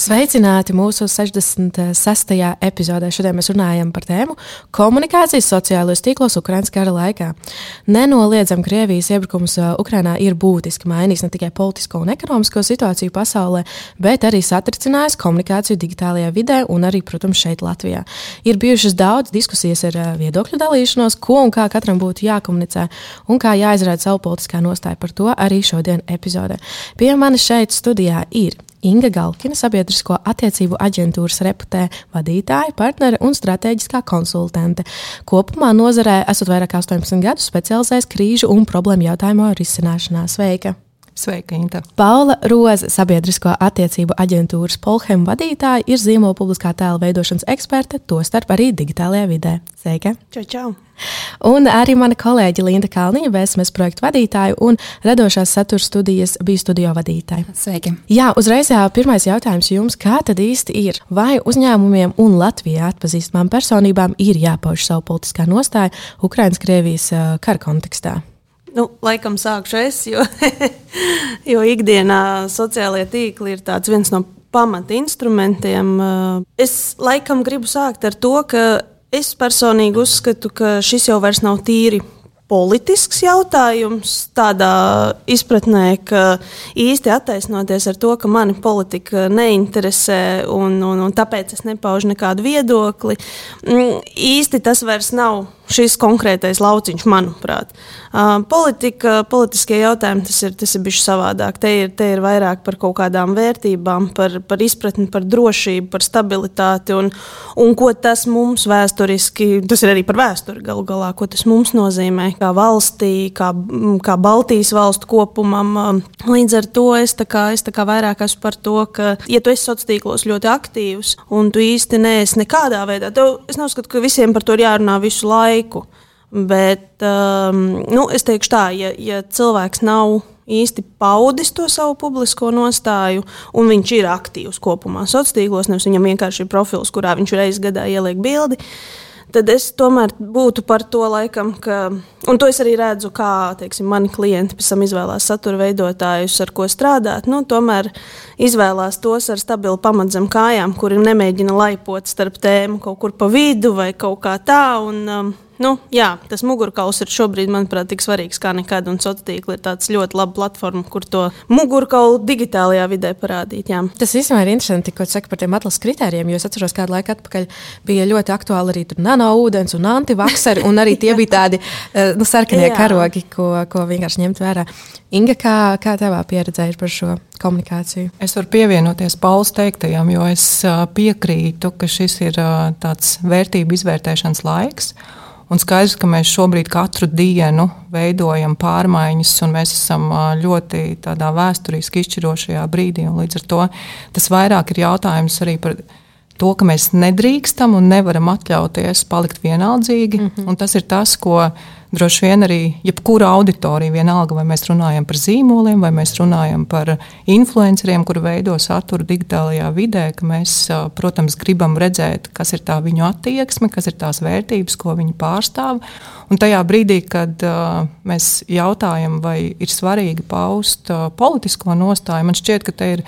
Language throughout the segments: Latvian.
Sveicināti mūsu 66. epizodē. Šodien mēs runājam par tēmu komunikācijas sociālajos tīklos Ukraiņas kara laikā. Nenoliedzam, Krievijas iebrukums Ukraiņā ir būtiski mainījis ne tikai politisko un ekonomisko situāciju pasaulē, bet arī satricinājis komunikāciju digitālajā vidē un arī, protams, šeit Latvijā. Ir bijušas daudz diskusijas ar viedokļu dalīšanos, ko un kā katram būtu jākomunicē un kā jāizrāda savu politiskā nostāja par to arī šodien epizodē. Pie manis šeit studijā ir Inga Galkina, sabiedrisko attiecību aģentūras reputē vadītāja, partnere un strateģiskā konsultante. Kopumā nozarē esat vairāk kā 18 gadus specializējies krīžu un problēmu jautājumu risināšanā. Sveika! Sveika, Inta. Paula Roza, sabiedrisko attiecību aģentūras Polhem vadītāja, ir zīmola publiskā tēla veidošanas eksperte, tostarp arī digitālajā vidē. Sveika! Čau, čau! Un arī mana kolēģe Linda Kalniņa, VSMS projektu vadītāja un radošās satura studijas bija studio vadītāja. Sveiki! Jā, uzreiz jā, pirmais jautājums jums, kā tad īsti ir? Vai uzņēmumiem un Latvijā atpazīstamām personībām ir jāpauž savu politiskā nostāja Ukraiņas-Krievijas kara kontekstā? Nu, laikam sākšu es, jo, jo ikdienā sociālajie tīkli ir viens no pamatinstrumentiem. Es laikam gribu sākt ar to, ka es personīgi uzskatu, ka šis jau nav tīri politisks jautājums, tādā izpratnē, ka īsti attaisnoties ar to, ka mani politika neinteresē un, un, un tāpēc es nepaužu nekādu viedokli. Mm, īsti tas vairs nav šis konkrētais lauciņš, manuprāt. Politika, politiskie jautājumi, tas ir, tas ir bijis savādāk. Te ir, te ir vairāk par kaut kādām vērtībām, par, par izpratni par drošību, par stabilitāti un, un ko tas mums vēsturiski, tas ir arī par vēsturi galu galā, ko tas mums nozīmē kā valstī, kā, kā Baltijas valstu kopumam. Līdz ar to es, kā, es kā vairāk esmu par to, ka, ja tu esi sociālos tīklos ļoti aktīvs un tu īsti neesi nekādā veidā, tev, es neuzskatu, ka visiem par to ir jārunā visu laiku laiku. Bet um, nu, es teikšu tā, ja, ja cilvēks nav īsti paudis to savu publisko nostāju, un viņš ir aktīvs kopumā sociālos tīklos, nevis viņam vienkārši ir profils, kurā viņš reizes gadā ieliek bildi. Tad es tomēr būtu par to, laikam, ka, un to es arī redzu, kā teiksim, mani klienti pēc tam izvēlās satura veidotājus, ar ko strādāt. Nu, tomēr izvēlās tos ar stabilu pamatu zem kājām, kuri nemēģina laipot starp tēmu kaut kur pa vidu vai kaut kā tā. Un, um, Nu, jā, tas mugurkauls ir šobrīd, manuprāt, tik svarīgs kā nekad. Un sociālā tīkla ir tāds ļoti labs platforma, kur to mugurkaulu digitālajā vidē parādīt. Jā. Tas īstenībā ir interesanti, ko saka par tiem atlases kritērijiem. Jo es atceros, kādu laiku atpakaļ bija ļoti aktuāli arī nano ūdens un antivakseri. Un arī tie bija tādi eh, nu, sarkanie karogi, ko, ko vienkārši ņemt vērā. Inga, kā, kā tavā pieredzē ir par šo? komunikāciju. Es varu pievienoties Pauls teiktajam, jo es eh, piekrītu, ka šis ir eh, tāds vērtību izvērtēšanas laiks. Un skaidrs, ka mēs šobrīd katru dienu veidojam pārmaiņas, un mēs esam ļoti tādā vēsturiski izšķirošajā brīdī. Līdz ar to tas vairāk ir jautājums arī par to, ka mēs nedrīkstam un nevaram atļauties palikt vienaldzīgi. Mm -hmm. Tas ir tas, ko mēs droši vien arī jebkura auditorija, vienalga vai mēs runājam par zīmoliem, vai mēs runājam par influenceriem, kuri veido saturu digitālajā vidē, ka mēs, protams, gribam redzēt, kas ir tā viņu attieksme, kas ir tās vērtības, ko viņi pārstāv. Un tajā brīdī, kad uh, mēs jautājam, vai ir svarīgi paust uh, politisko nostāju, man šķiet, ka te ir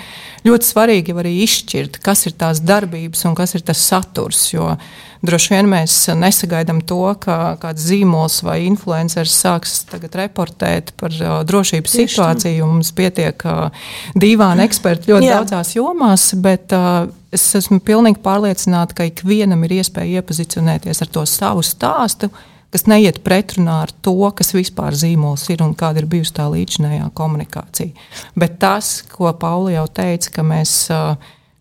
ļoti svarīgi arī izšķirt, kas ir tās darbības un kas ir tas saturs. Jo, uh, Droši vien mēs nesagaidām to, ka kāds zīmols vai influenceris sāks reportēt par uh, drošības Tieši situāciju. Tā. Mums pietiek uh, dīvaini eksperti ļoti Jā. daudzās jomās, bet uh, es esmu pilnīgi pārliecināta, ka ikvienam ir iespēja iepazīstināties ar to savu stāstu kas neiet pretrunā ar to, kas vispār zīmols ir un kāda ir bijusi tā līdzinējā komunikācija. Bet tas, ko Pauli jau teica, ka mēs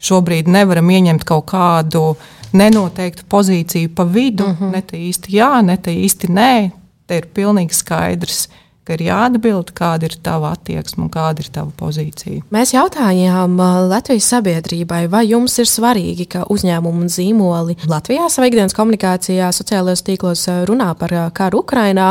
šobrīd nevaram ieņemt kaut kādu uh, nenoteiktu pozīciju pa vidu, mm -hmm. ne tā īsti jā, ne tā īsti nē. Te ir pilnīgi skaidrs, ka ir jāatbild, kāda ir tava attieksme un kāda ir tava pozīcija. Mēs jautājām Latvijas sabiedrībai, vai jums ir svarīgi, ka uzņēmumi un zīmoli Latvijā savā ikdienas komunikācijā, sociālajos tīklos runā par karu Ukrajinā,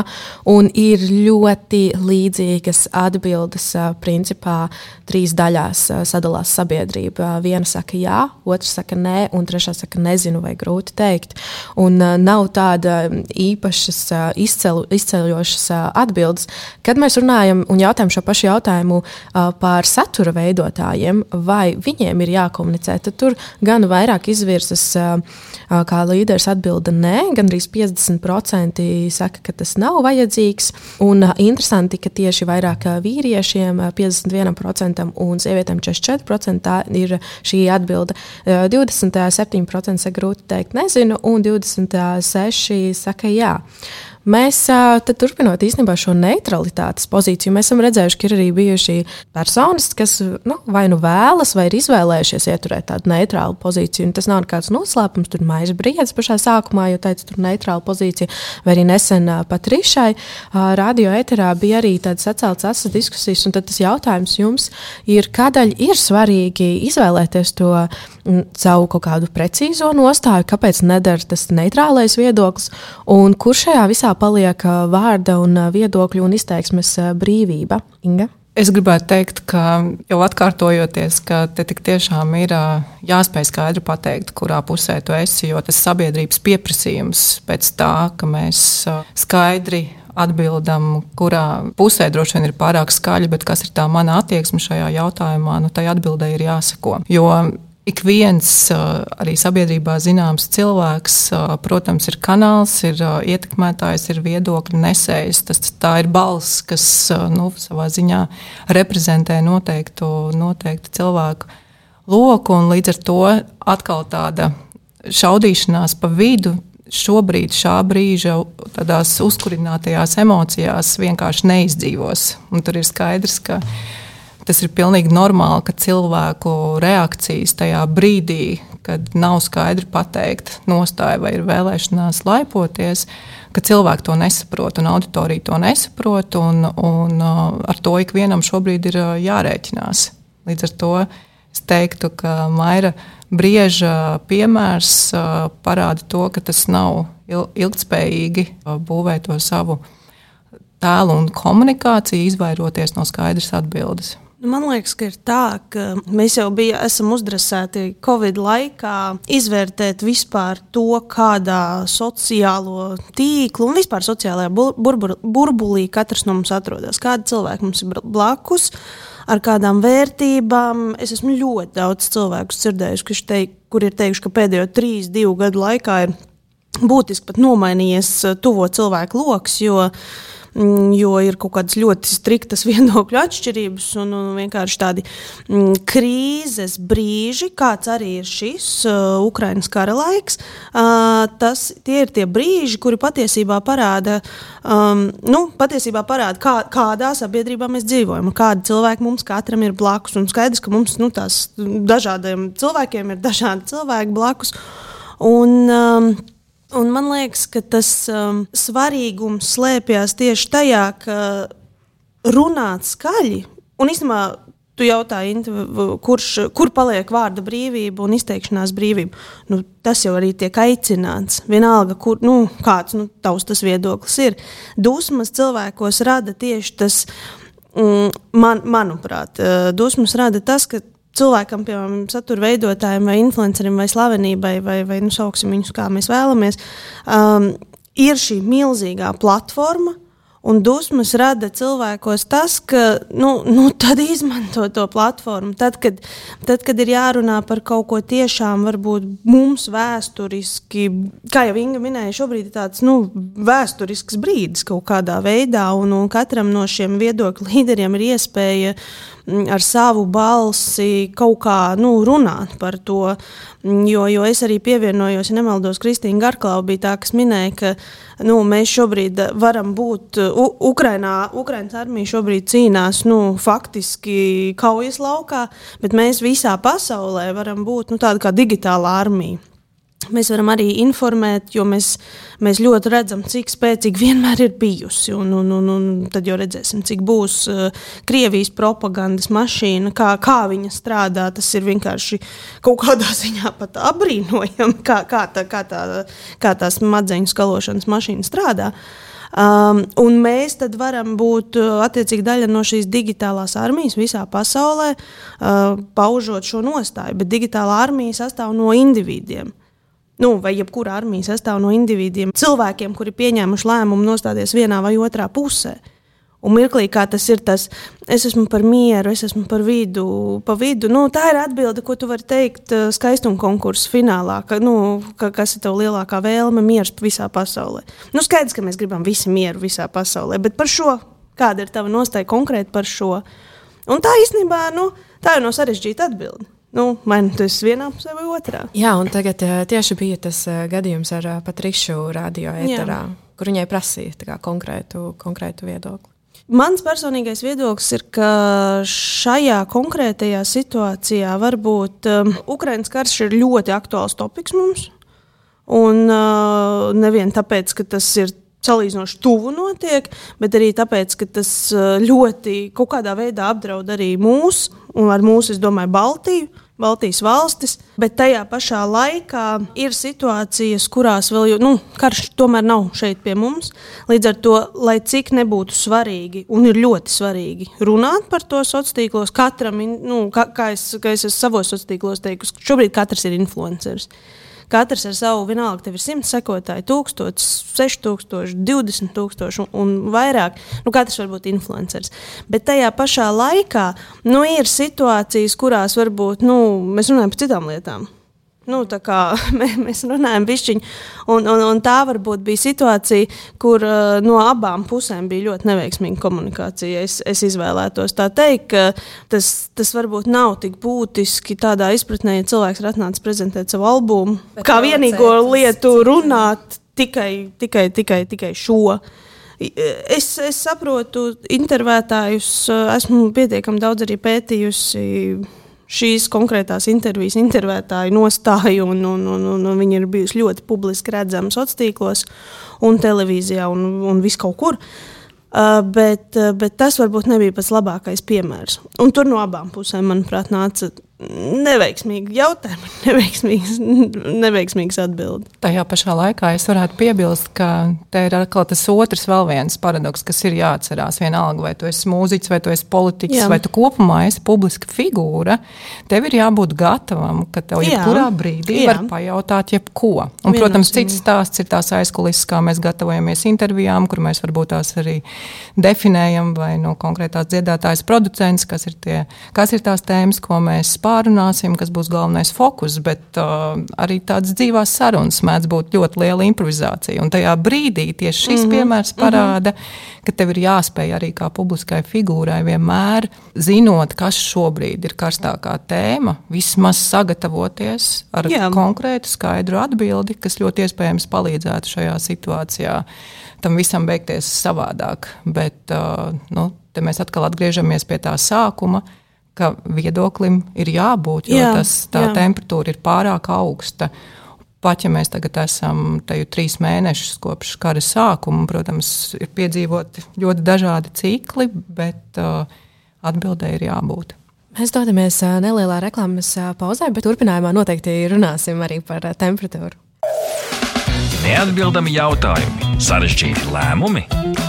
un ir ļoti līdzīgas atbildes. Principā trīs daļās sadalās sabiedrība. Viena saka jā, otra saka nē, un trešā saka nezinu vai grūti teikt. Un nav tāda īpašas izceļošas atbildes. Kad mēs runājam un jautājam šo pašu jautājumu uh, par satura veidotājiem, vai viņiem ir jākomunicē, tad tur gan vairāk izvirzas, uh, kā līderis atbilda nē, gan arī 50% saka, ka tas nav vajadzīgs. Un uh, interesanti, ka tieši vairāk vīriešiem 51% un sievietēm 44% tā ir šī atbilde. 27% saka grūti teikt nezinu, un 26% saka jā. Mēs turpinot īstenībā šo neutralitātes pozīciju, mēs esam redzējuši, ka ir arī bijuši personas, kas nu, vai nu vēlas, vai ir izvēlējušies ieturēt tādu neitrālu pozīciju. Un tas nav nekāds noslēpums, tur maisa briedis pašā sākumā, jo teica, tur neitrāla pozīcija, vai arī nesen pat Rišai radio eterā bija arī tādas atceltas asas diskusijas. Un tas jautājums jums ir, kādēļ ir svarīgi izvēlēties to savu kaut kādu precīzo nostāju, kāpēc nedara tas neitrālais viedoklis, un kur šajā visā paliek vārda un viedokļu un izteiksmes brīvība. Inga? Es gribētu teikt, ka jau atkārtojoties, ka te tiešām ir jāspēj skaidri pateikt, kurā pusē tu esi. Jo tas sabiedrības pieprasījums pēc tā, ka mēs skaidri atbildam, kurā pusē droši vien ir pārāk skaļi, bet kas ir tā mana attieksme šajā jautājumā, nu, tai atbildēji ir jāsako. Jo ik viens arī sabiedrībā zināms cilvēks, protams, ir kanāls, ir ietekmētājs, ir viedokļu nesējs. Tas, tā ir balss, kas nu, savā ziņā reprezentē noteiktu, noteiktu cilvēku loku, un līdz ar to atkal tāda šaudīšanās pa vidu. Šobrīd, šā brīža, tādās uzkurinātajās emocijās vienkārši neizdzīvos. Un tur ir skaidrs, ka tas ir pilnīgi normāli, ka cilvēku reakcijas tajā brīdī, kad nav skaidri pateikt nostāja vai ir vēlēšanās laipoties, ka cilvēki to nesaprot un auditorija to nesaprot. Un, un uh, ar to ikvienam šobrīd ir uh, jārēķinās. Līdz ar to es teiktu, ka Maira brieža piemērs uh, parāda to, ka tas nav ilgspējīgi būvēt to savu tēlu un komunikāciju, izvairoties no skaidras atbildes. Nu, man liekas, ka ir tā, ka mēs jau bija, esam uzdressēti Covid laikā izvērtēt vispār to, kādā sociālo tīklu un vispār sociālajā burbur, burbulī katrs no mums atrodas. Kādi cilvēki mums ir blakus, ar kādām vērtībām. Es esmu ļoti daudz cilvēku dzirdējuši, teik, kur ir teikuši, ka pēdējo trīs, divu gadu laikā ir būtiski nomainījies tuvo cilvēku lokus jo ir kaut kādas ļoti striktas viedokļu atšķirības un, un vienkārši tādi mm, krīzes brīži, kāds arī ir šis uh, Ukraiņas kara laiks. Uh, tas, tie ir tie brīži, kuri patiesībā parāda, um, nu, patiesībā parāda kā, kādā sabiedrībā mēs dzīvojam, kādi cilvēki mums katram ir blakus. Un skaidrs, ka mums nu, tās dažādiem cilvēkiem ir dažādi cilvēki blakus. Un, um, Un man liekas, ka tas um, svarīgums slēpjas tieši tajā, ka runāt skaļi. Un īstenībā tu jautāji, kurš, kur paliek vārda brīvība un izteikšanās brīvība. Nu, tas jau arī tiek aicināts. Vienalga, kur, nu, kāds nu, tavs tas viedoklis ir. Dusmas cilvēkos rada tieši tas, mm, man, manuprāt, uh, dusmas rada tas, ka cilvēkam, piemēram, satura veidotājiem, vai influencerim, vai slavenībai, vai, vai nu, sauksim viņus kā mēs vēlamies, um, ir šī milzīgā platforma. Un dusmas rada cilvēkos tas, ka nu, nu, tad izmanto to platformu. Tad kad, tad, kad ir jārunā par kaut ko tiešām, varbūt mums vēsturiski, kā jau Inga minēja, šobrīd ir tāds nu, vēsturisks brīdis kaut kādā veidā, un, un katram no šiem viedokļu līderiem ir iespēja ar savu balsi kaut kā nu, runāt par to. Mm, jo, jo es arī pievienojos, ja nemaldos, Kristīna Garklau bija tā, kas minēja, ka nu, mēs šobrīd varam būt U Ukrainā. Ukraiņas armija šobrīd cīnās nu, faktiski kaujas laukā, bet mēs visā pasaulē varam būt nu, tāda kā digitāla armija. Mēs varam arī informēt, jo mēs, mēs ļoti redzam, cik spēcīga vienmēr ir bijusi. Un, un, un, un tad jau redzēsim, cik būs uh, Krievijas propagandas mašīna, kā, kā viņa strādā. Tas ir vienkārši kaut kādā ziņā pat apbrīnojami, kā, kā, tā, kā, tā, kā tās madzeņu skalošanas mašīna strādā. Um, un mēs tad varam būt uh, attiecīgi daļa no šīs digitālās armijas visā pasaulē, uh, paužot šo nostāju. Bet digitālā armija sastāv no individiem nu, vai jebkura armija sastāv no individiem, cilvēkiem, kuri pieņēmuši lēmumu nostāties vienā vai otrā pusē. Un mirklī, kā tas ir, tas es esmu par mieru, es esmu par vidu, pa vidu. Nu, tā ir atbilde, ko tu vari teikt eh, skaistuma konkursu finālā. Ka, nu, ka, kas ir tavs lielākā vēlme, miers visā pasaulē. Nu, skaidrs, ka mēs gribam visi mieru visā pasaulē, bet par šo, kāda ir tava nostāja konkrēti par šo? Un tā īstenībā, nu, tā ir no sarežģīta atbilde. Nu, nu tas vienā pusē vai otrā? Jā, un tagad uh, tieši bija tas uh, gadījums ar uh, Patrišu radio eterā, Jā. kur viņai prasīja kā, konkrētu, konkrētu viedokli. Mans personīgais viedoklis ir, ka šajā konkrētajā situācijā varbūt um, Ukraiņas karš ir ļoti aktuāls topoks mums. Un uh, nevien tāpēc, ka tas ir salīdzinoši tuvu notiek, bet arī tāpēc, ka tas ļoti kaut kādā veidā apdraud arī mūs, un ar mūsu, es domāju, Baltiju. Baltijas valstis, bet tajā pašā laikā ir situācijas, kurās vēl, nu, karš tomēr nav šeit pie mums. Līdz ar to, lai cik nebūtu svarīgi, un ir ļoti svarīgi runāt par to sociālos tīklos, katram, nu, kā, kā, es, kā es savos sociālos tīklos teiktu, šobrīd katrs ir influenceris. Katrs ar savu vienalga, tev ir 100 sekotāji, 1000, 6000, 20 tūkstoši un vairāk. Nu, katrs var būt influenceris. Bet tajā pašā laikā nu, ir situācijas, kurās varbūt nu, mēs runājam par citām lietām. Nu, mēs runājam, bišķiņ, un, un, un tā varbūt bija situācija, kur uh, no abām pusēm bija ļoti neveiksmīga komunikācija. Es, es izvēlētos tā teikt, ka tas, tas varbūt nav tik būtiski tādā izpratnē, ja cilvēks ir atnācis prezentēt savu albumu, Bet kā vienīgo lietu runāt tikai, tikai, tikai, tikai šo. Es, es saprotu, intervētājus esmu pietiekami daudz arī pētījusi šīs konkrētās intervijas intervētāju nostāju, un, un, un, un, un viņi ir bijusi ļoti publiski redzami sociālos tīklos, un televīzijā un, un vis kaut kur. Uh, bet, uh, bet tas varbūt nebija pats labākais piemērs. Un tur no abām pusēm, manuprāt, nāca neveiksmīgi jautājumi, neveiksmīgas, neveiksmīgas atbildes. Tajā pašā laikā es varētu piebilst, ka te ir atkal tas otrs vēl viens paradoks, kas ir jāatcerās. Vienalga, vai tu esi mūziķis, vai tu esi politiķis, Jā. vai tu kopumā esi publiska figūra, tev ir jābūt gatavam, ka tev jebkurā brīdī Jā. var pajautāt jebko. Un, protams, cits stāsts ir tās aizkulisses, kā mēs gatavojamies intervijām, kur mēs varbūt tās arī definējam, vai no konkrētās dziedātājas producents, kas ir, tie, kas ir tās tēmas, ko mēs pārējām pārunāsim, kas būs galvenais fokus, bet uh, arī tādas dzīvās sarunas mēdz būt ļoti liela improvizācija. Un tajā brīdī tieši šis mm -hmm. piemērs mhm. parāda, mm -hmm. ka tev ir jāspēj arī kā publiskai figūrai vienmēr zinot, kas šobrīd ir karstākā tēma, vismaz sagatavoties ar Jā. konkrētu, skaidru atbildi, kas ļoti iespējams palīdzētu šajā situācijā tam visam beigties savādāk. Bet uh, nu, te mēs atkal atgriežamies pie tā sākuma ka viedoklim ir jābūt, jo jā, tas, tā jā. temperatūra ir pārāk augsta. Pat ja mēs tagad esam te jau trīs mēnešus kopš kara sākuma, protams, ir piedzīvoti ļoti dažādi cikli, bet uh, atbildē ir jābūt. Mēs dodamies uh, nelielā reklāmas uh, pauzē, bet turpinājumā noteikti runāsim arī par uh, temperatūru. Neatbildami jautājumi, sarežģīti lēmumi.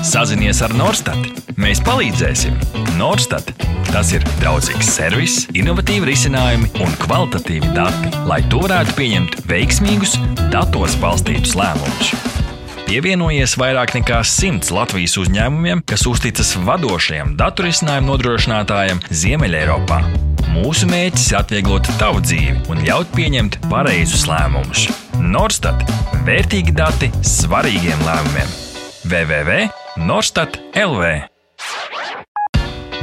Sazinies ar Norstat. Mēs palīdzēsim. Norstat tas ir draudzīgs servis, innovatīvi risinājumi un kvalitatīvi dati, lai to varētu pieņemt veiksmīgus, datos balstītus lēmumus. Pievienojies vairāk nekā simts Latvijas uzņēmumiem, kas uzticas vadošajam datorisinājumu nodrošinātājam Ziemeļeiropā. Mūsu mērķis ir atvieglot tavu dzīvi un ļaut pieņemt pareizus lēmumus. Norstat - vērtīgi dati svarīgiem lēmumiem. www.norstat LV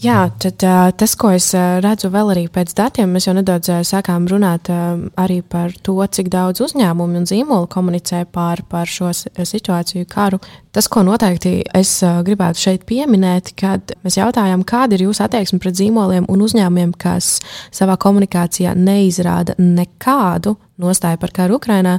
Jā, tad tas, ko es redzu vēl arī pēc datiem, mēs jau nedaudz sākām runāt arī par to, cik daudz uzņēmumu un zīmolu komunicē pār, pār šo situāciju, karu. Tas, ko noteikti es gribētu šeit pieminēt, kad mēs jautājām, kāda ir jūsu attieksme pret zīmoliem un uzņēmumiem, kas savā komunikācijā neizrāda nekādu nostāju par karu Ukrajinā,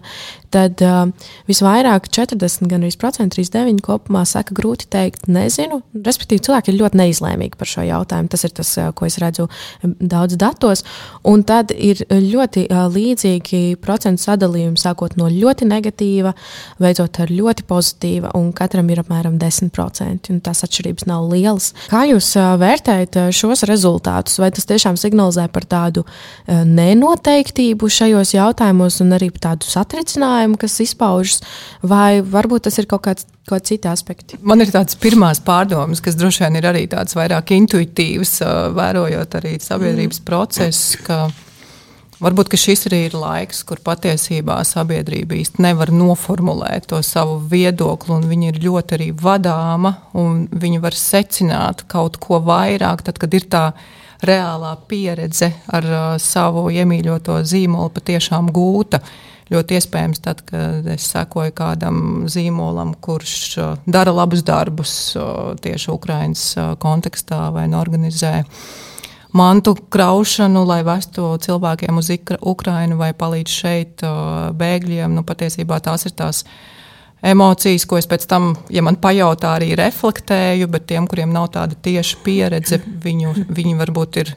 tad uh, visvairāk 40, gan arī 39 kopumā saka, grūti teikt, nezinu. Respektīvi, cilvēki ir ļoti neizlēmīgi par šo jautājumu. Tas ir tas, uh, ko es redzu daudz datos. Un tad ir ļoti uh, līdzīgi procentu sadalījumi, sākot no ļoti negatīva, beidzot ar ļoti pozitīva, un katram ir apmēram 10%. Tās atšķirības nav lielas. Kā jūs uh, vērtējat šos rezultātus? Vai tas tiešām signalizē par tādu uh, nenoteiktību šajos jautājumos un arī tādu satricinājumu? kas izpaužas, vai varbūt tas ir kaut kāds kaut citi aspekti. Man ir tāds pirmās pārdomas, kas droši vien ir arī tāds vairāk intuitīvs, vērojot arī sabiedrības mm. procesu. Varbūt šis arī ir laiks, kur patiesībā sabiedrība īsti nevar noformulēt to savu viedokli, un viņa ir ļoti arī vadāma, un viņa var secināt kaut ko vairāk, tad, kad ir tā reālā pieredze ar uh, savu iemīļoto zīmolu patiešām gūta. Uh, Ļoti iespējams, tad, kad es sekoju kādam zīmolam, kurš uh, dara labus darbus uh, tieši Ukraiņas uh, kontekstā vai organizē mantu kraušanu, lai vestu cilvēkiem uz Ukrajinu vai palīdz šeit bēgļiem. Nu, patiesībā tās ir tās emocijas, ko es pēc tam, ja man pajautā, arī reflektēju, bet tiem, kuriem nav tāda tieša pieredze, viņu, viņi varbūt ir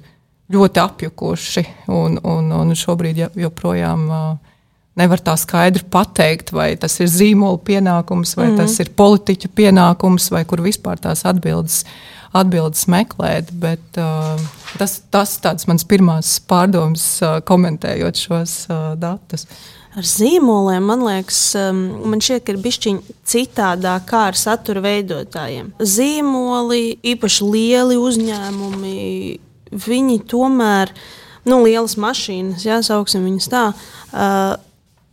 ļoti apjukuši un, un, un šobrīd joprojām. Uh, nevar tā skaidri pateikt, vai tas ir zīmola pienākums, vai mm. tas ir politiķa pienākums, vai kur vispār tās atbildes, atbildes meklēt. Bet, uh, tas tāds mans pirmās pārdomas, uh, komentējot šos uh, datus. Ar zīmoliem man liekas, um, man šķiet, ka ir bišķiņa citādāk kā ar satura veidotājiem. Zīmoli, īpaši lieli uzņēmumi, viņi tomēr, nu, lielas mašīnas, jāsauksim viņas tā. Uh,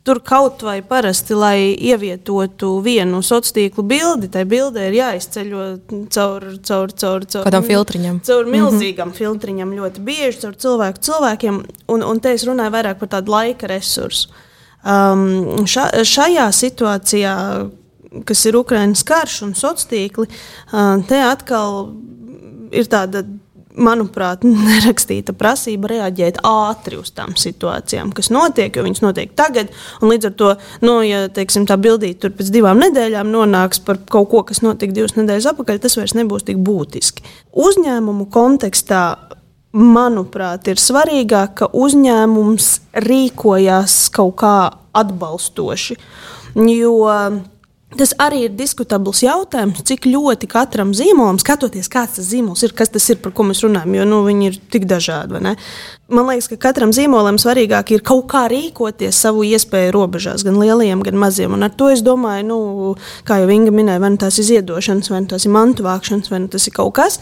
Tur kaut vai parasti, lai ievietotu vienu sociālo tīklu bildi, tai bildē ir jāizceļo caur, caur, caur, caur kādam filtriņam. Caur mhm. milzīgam mm -hmm. filtriņam ļoti bieži, caur cilvēku cilvēkiem. Un, un te es runāju vairāk par tādu laika resursu. Um, ša, šajā situācijā, kas ir Ukraiņas karš un sociālo tīkli, uh, te atkal ir tāda manuprāt, nerakstīta prasība reaģēt ātri uz tām situācijām, kas notiek, jo viņas notiek tagad. Līdz ar to, nu, ja teiksim, tā bildīte tur pēc divām nedēļām nonāks par kaut ko, kas notika divas nedēļas atpakaļ, tas vairs nebūs tik būtiski. Uzņēmumu kontekstā. Manuprāt, ir svarīgāk, ka uzņēmums rīkojās kaut kā atbalstoši. Jo Tas arī ir diskutabls jautājums, cik ļoti katram zīmolam, skatoties, kāds tas zīmols ir, kas tas ir, par ko mēs runājam, jo nu, viņi ir tik dažādi. Man liekas, ka katram zīmolam svarīgāk ir kaut kā rīkoties savu iespēju robežās, gan lielajiem, gan maziem. Un ar to es domāju, nu, kā jau Inga minēja, vai nu tās ir ziedošanas, vai nu tās ir mantu vākšanas, vai nu tas ir kaut kas.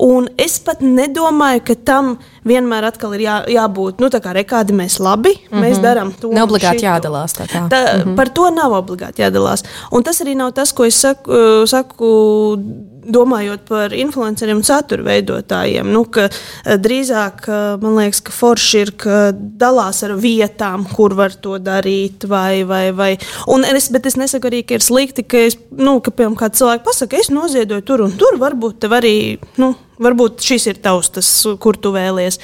Un es pat nedomāju, ka tam vienmēr ir jā, jābūt, nu, kā rekādi mēs labi, mm -hmm. mēs darām to. Nav obligāti jādalās. Tā tā. Tā, mm -hmm. Par to nav obligāti jādalās. Un tas arī nav tas, ko es saku. saku domājot par influenceriem un satura veidotājiem, nu, eh, drīzāk eh, man liekas, ka forši ir, ka dalās ar vietām, kur var to darīt. Vai, vai, vai. Un es, bet es nesaku arī, ka ir slikti, ka, es, nu, ka piemēram, kāds cilvēks pasakā, es noziedoju tur un tur, varbūt tev arī. Nu, Varbūt šis ir tavs, tas, kur tu vēlies.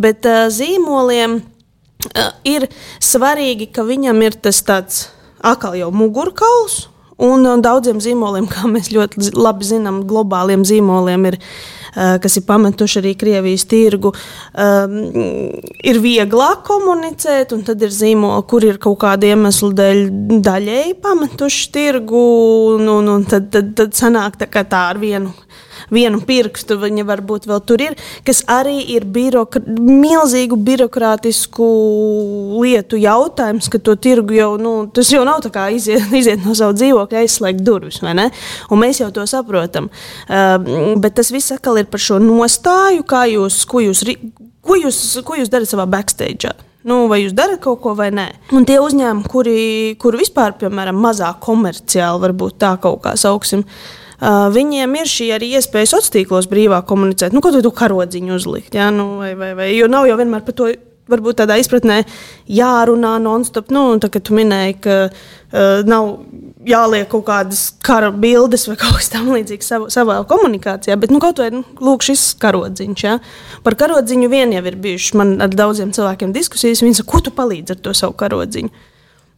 Bet uh, zīmoliem uh, ir svarīgi, ka viņam ir tas tāds atkal jau mugurkauls, Un daudziem zīmoliem, kā mēs ļoti labi zinām, globāliem zīmoliem ir. Kas ir pametuši arī Krievijas tirgu, ir vieglāk komunicēt, un tad ir zīmoli, kur ir kaut kāda iemesla dēļ daļēji pametuši tirgu, un, un, un tad, tad, tad sanāk tā, tā ar vienu vienu pirkstu viņa varbūt vēl tur ir, kas arī ir birokra milzīgu birokrātisku lietu jautājums, ka to tirgu jau, nu, tas jau nav tā kā iziet, iziet no savu dzīvokļa, aizslēgt durvis, vai ne? Un mēs jau to saprotam. Uh, bet tas viss atkal ir par šo nostāju, kā jūs, ko jūs, ko jūs, ko jūs darat savā backstage. Nu, vai jūs darat kaut ko vai nē? Un tie uzņēmumi, kuri, kuri vispār, piemēram, mazāk komerciāli, varbūt tā kaut kā sauksim, Uh, viņiem ir šī arī iespēja sociālos tīklos brīvāk komunicēt. Nu, ko tu, tu karodziņu uzlikt? Ja? Nu, vai, vai, vai, jo nav jau vienmēr par to varbūt tādā izpratnē jārunā non-stop. Nu, tā kā tu minēji, ka uh, nav jāliek kaut kādas kara bildes vai kaut kas tamlīdzīgs savā, savā komunikācijā, bet nu, kaut vai nu, lūk, šis karodziņš. Ja? Par karodziņu vien jau ir bijušas man ar daudziem cilvēkiem diskusijas. Viņi saka, ko tu palīdzi ar to savu karodziņu?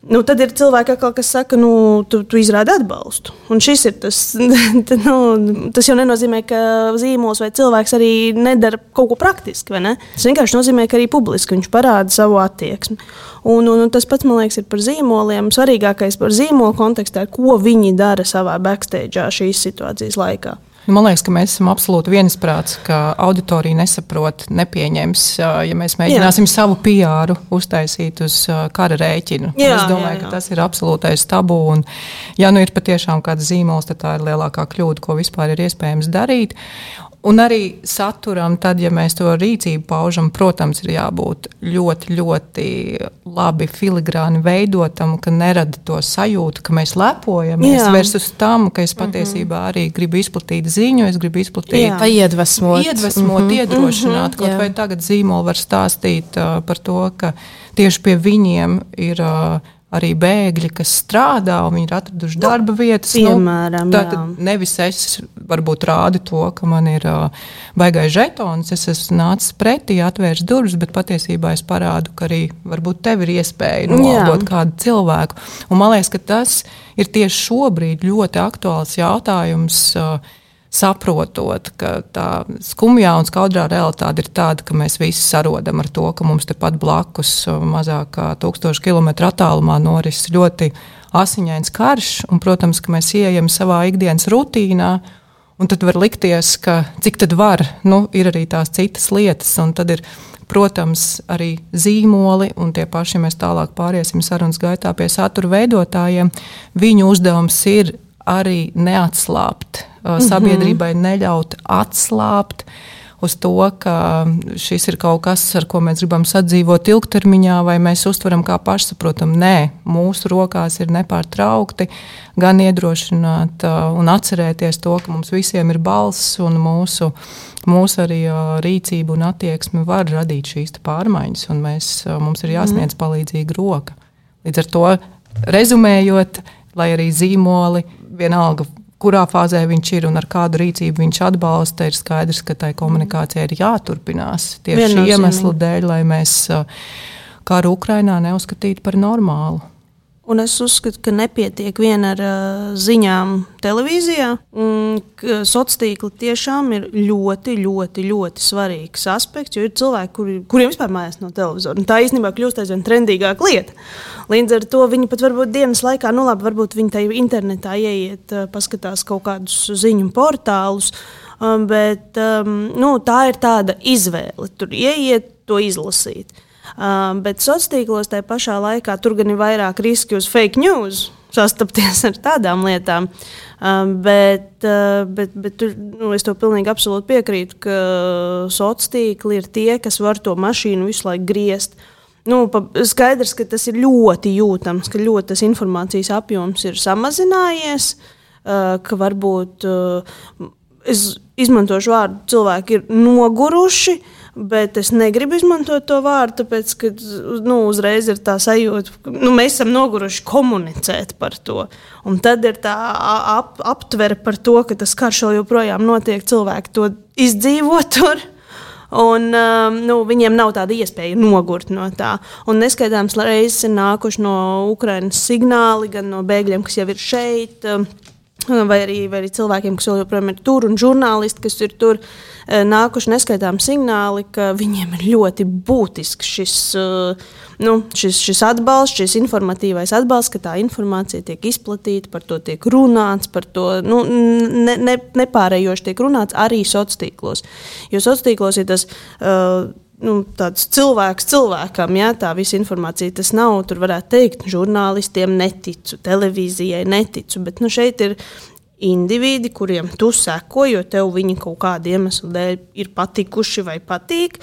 Nu, tad ir cilvēki, kas saka, nu, tu, tu izrādi atbalstu. Un šis ir tas, tad, nu, tas jau nenozīmē, ka zīmols vai cilvēks arī nedara kaut ko praktiski. Tas vienkārši nozīmē, ka arī publiski viņš parāda savu attieksmi. Un, un, un tas pats, man liekas, ir par zīmoliem. Svarīgākais par zīmolu kontekstā ko viņi dara savā backstage šīs situācijas laikā. Nu, man liekas, ka mēs esam absolūti viensprāts, ka auditorija nesaprot, nepieņems, ja mēs mēģināsim jā. savu PR uztaisīt uz kara rēķinu. Jā, es domāju, jā, jā. ka tas ir absolūtais tabū. Un, ja nu ir patiešām kāds zīmols, tad tā ir lielākā kļūda, ko vispār ir iespējams darīt. Un arī saturam, tad, ja mēs to rīcību paužam, protams, ir jābūt ļoti, ļoti labi filigrāni veidotam, ka nerada to sajūtu, ka mēs lepojamies. Jā. Versus tam, ka es mhm. patiesībā arī gribu izplatīt ziņu, es gribu izplatīt, vai iedvesmot, iedvesmot mm -hmm. iedrošināt. -hmm. Kaut Jā. vai tagad zīmola var stāstīt uh, par to, ka tieši pie viņiem ir. Uh, arī bēgļi, kas strādā, un viņi ir atraduši darba vietas. Nu, Piemēram, nu, tad nevis es varbūt rādu to, ka man ir uh, baigais žetons, es esmu nācis pretī, atvērs durvis, bet patiesībā es parādu, ka arī varbūt tev ir iespēja nolabot kādu cilvēku. Un man liekas, ka tas ir tieši šobrīd ļoti aktuāls jautājums. Uh, saprotot, ka tā skumjā un skaudrā realitāte ir tāda, ka mēs visi sarodam ar to, ka mums tepat blakus, mazāk kā tūkstošu kilometru attālumā, norises ļoti asiņains karš, un, protams, ka mēs ieejam savā ikdienas rutīnā. Un tad var likties, ka cik tad var, nu, ir arī tās citas lietas, un tad ir, protams, arī zīmoli, un tie paši mēs tālāk pāriesim sarunas gaitā pie satura veidotājiem. Viņu uzdevums ir arī neatslābt Uh, sabiedrībai neļaut atslābt uz to, ka šis ir kaut kas, ar ko mēs gribam sadzīvot ilgtermiņā, vai mēs uztveram kā pašsaprotamu. Nē, mūsu rokās ir nepārtraukti gan iedrošināt uh, un atcerēties to, ka mums visiem ir balss un mūsu, mūsu arī uh, rīcība un attieksme var radīt šīs pārmaiņas, un mēs, mums ir jāsniedz mm. palīdzīga roka. Līdz ar to rezumējot, lai arī zīmoli vienalga kurā fāzē viņš ir un ar kādu rīcību viņš atbalsta, ir skaidrs, ka tai komunikācijai ir jāturpinās. Tieši šī iemesla dēļ, lai mēs karu Ukrainā neuzskatītu par normālu. Un es uzskatu, ka nepietiek vien ar uh, ziņām televīzijā. Sociālā tīkla tiešām ir ļoti, ļoti, ļoti svarīgs aspekts, jo ir cilvēki, kuri, kuriem vispār mājās no televizora. Un tā īstenībā kļūst aizvien trendīgāka lieta. Līdz ar to viņi pat varbūt dienas laikā, nu labi, varbūt viņi tajā internetā ieiet, uh, paskatās kaut kādus ziņu portālus. Um, bet um, nu, tā ir tāda izvēle. Tur ieiet, to izlasīt. Uh, bet sociālos tīklos tajā pašā laikā tur gan ir vairāk riski uz fake news. Sastapties ar tādām lietām. Uh, bet, uh, bet, bet tur, nu, es to pilnīgi piekrītu, ka sociālos tīkli ir tie, kas var to mašīnu visu laiku griezt. Nu, pa, skaidrs, ka tas ir ļoti jūtams, ka ļoti tas informācijas apjoms ir samazinājies, uh, ka varbūt uh, es izmantošu vārdu cilvēki ir noguruši. Uh, Bet es negribu izmantot to vārdu, tāpēc, ka nu, uzreiz ir tā sajūta, ka nu, mēs esam noguruši komunicēt par to. Un tad ir tā ap, aptvere par to, ka tas karš joprojām notiek, cilvēki to izdzīvo tur. Un, um, nu, viņiem nav tāda iespēja nogurt no tā. Un neskaitāms reizes ir nākuši no Ukraiņas signāli, gan no bēgļiem, kas jau ir šeit. Um, vai arī, vai arī cilvēkiem, kas joprojām ir tur, un žurnālisti, kas ir tur, eh, nākuši neskaitām signāli, ka viņiem ir ļoti būtisks šis, eh, nu, šis, šis atbalsts, šis informatīvais atbalsts, ka tā informācija tiek izplatīta, par to tiek runāts, par to nu, ne, ne, nepārējoši tiek runāts arī sociālos tīklos. Jo sociālos tīklos ir tas. Uh, nu, tāds cilvēks cilvēkam, ja tā visa informācija tas nav. Tur varētu teikt, žurnālistiem neticu, televīzijai neticu, bet nu, šeit ir individi, kuriem tu seko, jo tev viņi kaut kāda iemesla dēļ ir patikuši vai patīk.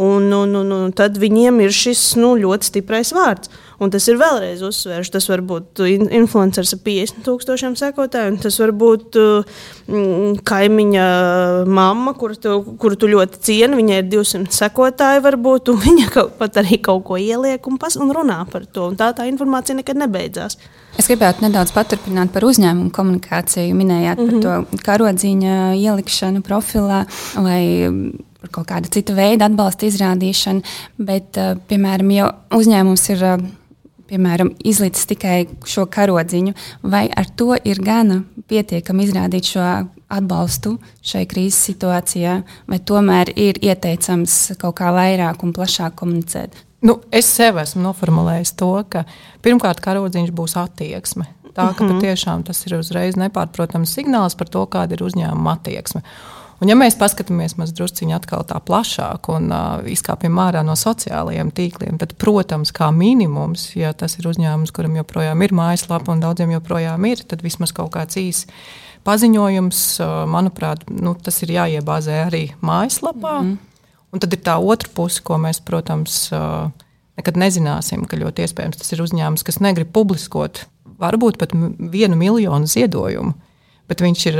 Un, un, un, un tad viņiem ir šis nu, ļoti stiprais vārds. Un tas ir vēlreiz uzsvērts. Tas var būt influenceris ar 50,000 sekotāju, un tas var būt mm, kaimiņa mamma, kuru tu, kuru tu ļoti cieni. Viņai ir 200 sekotāji, varbūt, viņa kaut, pat arī kaut ko ieliek un, pas, un runā par to. Un tā tā informācija nekad nebeidzās. Es gribētu nedaudz paturpināt par uzņēmumu komunikāciju. Minējāt mm -hmm. par mhm. to karodziņa ielikšanu profilā vai par kaut kādu citu veidu atbalsta izrādīšanu. Bet, eh, piemēram, ja uzņēmums ir piemēram, izlicis tikai šo karodziņu, vai ar to ir gana pietiekami izrādīt šo atbalstu šai krīzes situācijā, vai tomēr ir ieteicams kaut kā vairāk un plašāk komunicēt? Nu, es sev esmu noformulējis to, ka pirmkārt karodziņš būs attieksme. Tā ka -hmm. patiešām tas ir uzreiz nepārprotams signāls par to, kāda ir uzņēmuma attieksme. Un, ja mēs paskatāmies mazliet tā plašāk un uh, izkāpjam ārā no sociālajiem tīkliem, tad, protams, kā minimums, ja tas ir uzņēmums, kuram joprojām ir mājaslapa un daudziem joprojām ir, tad vismaz kaut kāds īsts paziņojums, uh, manuprāt, nu, tas ir jāiebāzē arī mājaslapā. Mm -hmm. Un tad ir tā otra puse, ko mēs, protams, uh, nekad nezināsim, ka ļoti iespējams tas ir uzņēmums, kas negrib publiskot varbūt pat vienu miljonu ziedojumu bet viņš ir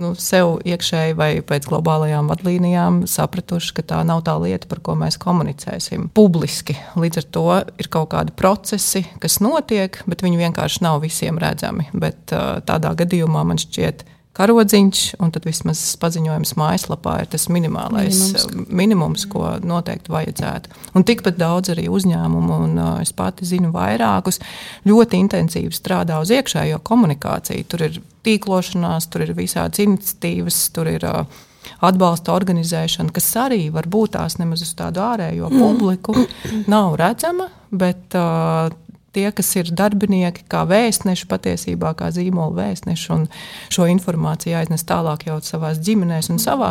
nu, sev iekšēji vai pēc globālajām vadlīnijām sapratuši, ka tā nav tā lieta, par ko mēs komunicēsim publiski. Līdz ar to ir kaut kādi procesi, kas notiek, bet viņi vienkārši nav visiem redzami. Bet tādā gadījumā man šķiet, ka karodziņš, un tad vismaz paziņojums mājaslapā ir tas minimālais minimums, minimums ko noteikti vajadzētu. Un tikpat daudz arī uzņēmumu, un uh, es pati zinu vairākus, ļoti intensīvi strādā uz iekšējo komunikāciju. Tur ir tīklošanās, tur ir visādas iniciatīvas, tur ir uh, atbalsta organizēšana, kas arī var būt tās nemaz uz tādu ārējo publiku, nav redzama, bet uh, tie, kas ir darbinieki, kā vēstneši, patiesībā kā zīmola vēstneši, un šo informāciju aiznes tālāk jau savā ģimenēs un savā.